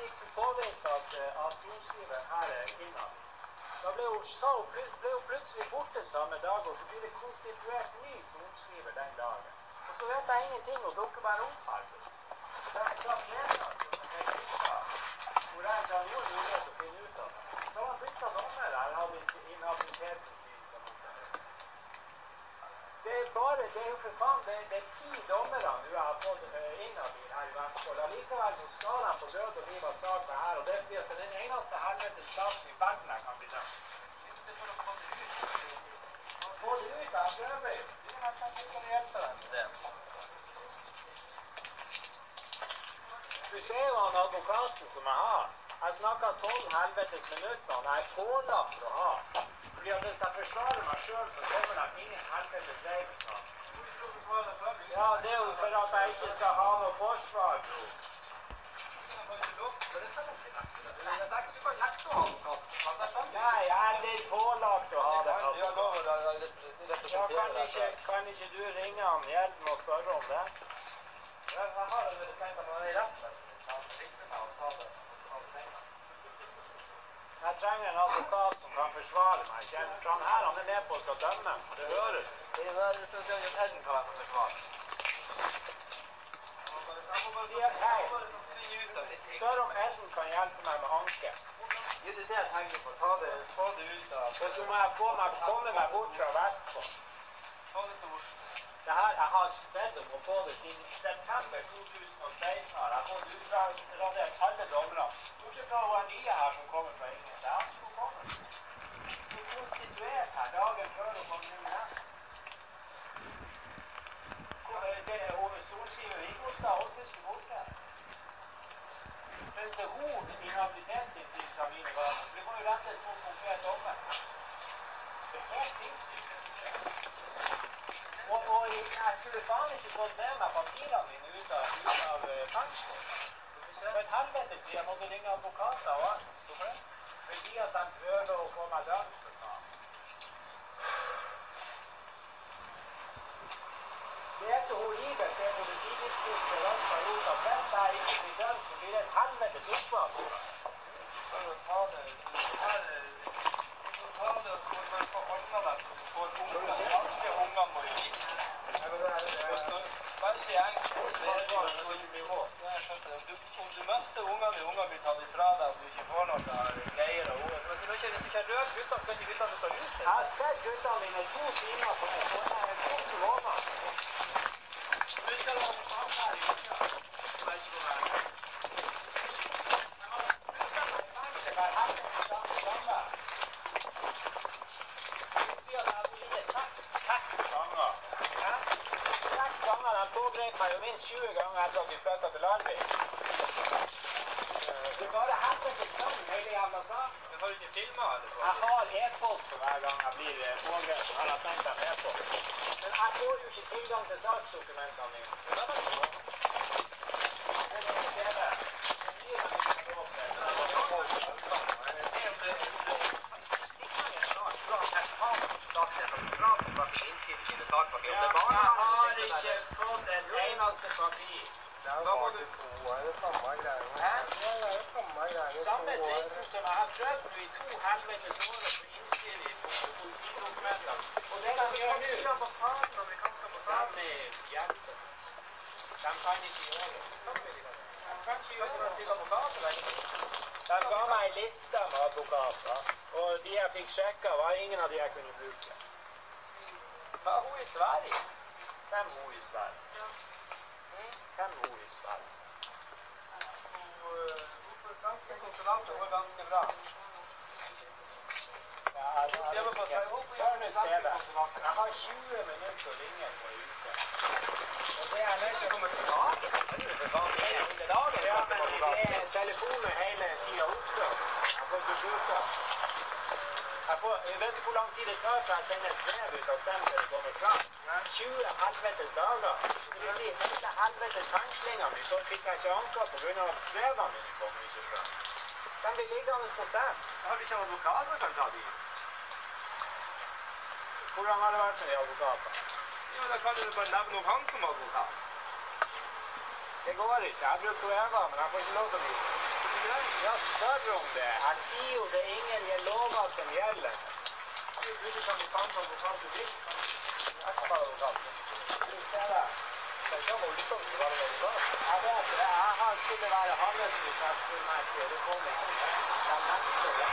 fikk påvist at, eh, at jordskriver her er inhabil. Da ble hun, hun, ble hun plutselig borte samme dag, og så blir det konstituert ny sorenskriver den dagen. Og så vet jeg ingenting, og dukker bare opp her. Er hvor jeg ikke har noen mulighet til å finne ut av det. Så han bytta dommer, inhabilitetsutsigelse mot det. Det er bare, det er jo for faen, det, det er ti dommere du har fått uh, inhabil her i Vestfold. Allikevel så skal de på død og liv av saken her, og det blir er den eneste helvetes staten i verden jeg kan bli dømt. Få det ut, jeg prøver. Det er nesten ikke hjelpe deg med det. Du ser jo han advokaten som jeg har. Jeg snakka tolv helvetes minutter, jeg er pålagt å ha. Fordi at hvis jeg forsvarer meg sjøl, så kommer de ingen helvetes vei. Ja, det er jo for at jeg ikke skal ha noe forsvar. Nei, jeg er blitt pålagt å ha det. Ja, kan ikke, kan ikke du ringe han Gjelden og spørre om det? Jeg trenger en advokat som kan forsvare meg. For Han her han er med på å skal dømme. Det hører du. Sier, hei, spør om Ellen kan hjelpe meg med anke. Gi det det jeg på. Ta det, få det ut av Og så må jeg få meg, komme meg bort fra Vestfold. Det her, jeg har bedt om å få det siden september 2016. har jeg fått utradert alle dommerne. Bortsett fra hun nye her som kommer fra ingen sted. Han skulle komme. Hun er konstituert her dagen før hun kom inn her. Hvor er Det er hun sorenskriver Vigostad. Hun skulle borte. Mens det er hun inhabilitetsinnsigelse av mine gaver. Vi må jo rette et sånt konkret dommer. Det er helt sinnssykt. Og, og skulle faen ikke fått med papirene mine ut av, ut av eh. Et helvete siden jeg måtte ringe advokater og alt. Fordi at de prøver å få meg faen. Det er så horribelt, det politidistriktet har gjort, at hvis jeg ikke blir dømt, så blir det et helvetes oppvask. Om du mister ungene dine, ungene blir tatt ifra deg, og du ikke får noe greier og ord Hvis du ikke hvis du ikke har rørt guttene, skal ikke guttene ut av huset. Jeg har sett guttene mine to timer på en sånn her to måneder. Du skal ha faen her i uka. Som jeg ikke får være med. Fengsel hver helvete samme samme. Sier at jeg har vært inne seks, seks ganger. Hæ? Seks ganger. De meg jo minst 20 ganger etter at vi flytta til Larvik. Det bare bare til søvn hele jævla saken. Du har ikke filma, eller? Jeg har e-post for hver gang jeg blir eh, pågrepet. Har jeg sendt dem e-post. Men jeg får jo ikke tilgang til saksdokumentene mine. Det er bare sånn. Det er det som skjer der. Det gir meg ikke lov til. Så jeg må få- Ja, jeg har ikke fått et eneste papir. Det er bare to år, det samme? Ja, det er samme greia. Samme dritten som jeg har prøvd nå i to helvetes år å få innsyn i på. Og det de gjøre nå, de er hjelper. De kan ikke gjøre det. De kan ikke gjøre det til advokater. De ga meg ei liste med advokater, og de jeg fikk sjekka, var ingen av de jeg kunne bruke. Hva er hun i Sverige? Hvem hun i Sverige? Hvem hun i Sverige? Hun franske hun, går ganske bra? Ja, jeg, jeg, jeg, konsulater? Jeg har 20 minutter å ringe på ei uke. Og det er nødt til å kommer tilbake? Er dagen. Ja, men det er telefonen hele tida oppstår. Jeg får ikke bruke den. Vet du hvor lang tid det tar fra jeg sender et brev ut av send til det kommer fram. 20 helvetes dager. Det vil si, hele helvetes fengslinga mi, så fikk jeg ikke anka av at brevene mine kommer ikke fram. De blir liggende på send. Har du ikke advokat som kan ta de? Hvordan har det vært med de advokatene? Jo, da kan du bare nevne han som advokat. Det går ikke. Jeg bruker Eva, men jeg får ikke lov til å bruke den. spør er om det. Jeg sier jo det er ingen lover som gjelder. Du kan bli tatt som advokat du vil. Jeg være advokat. Det. Det er. Jeg vet det. Jeg har skulle være handelsbudsjettfullmektig, og det kom ikke. De nekter det.